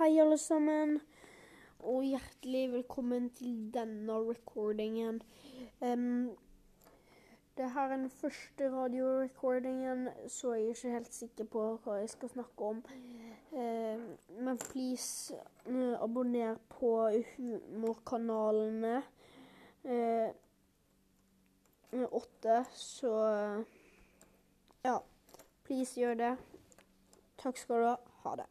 Hei, alle sammen, og hjertelig velkommen til denne recordingen. Um, det her er den første radiorecordingen, så jeg er ikke helt sikker på hva jeg skal snakke om. Um, men please, uh, abonner på humorkanalene. Uh, åtte, så Ja, please gjør det. Takk skal du ha. Ha det.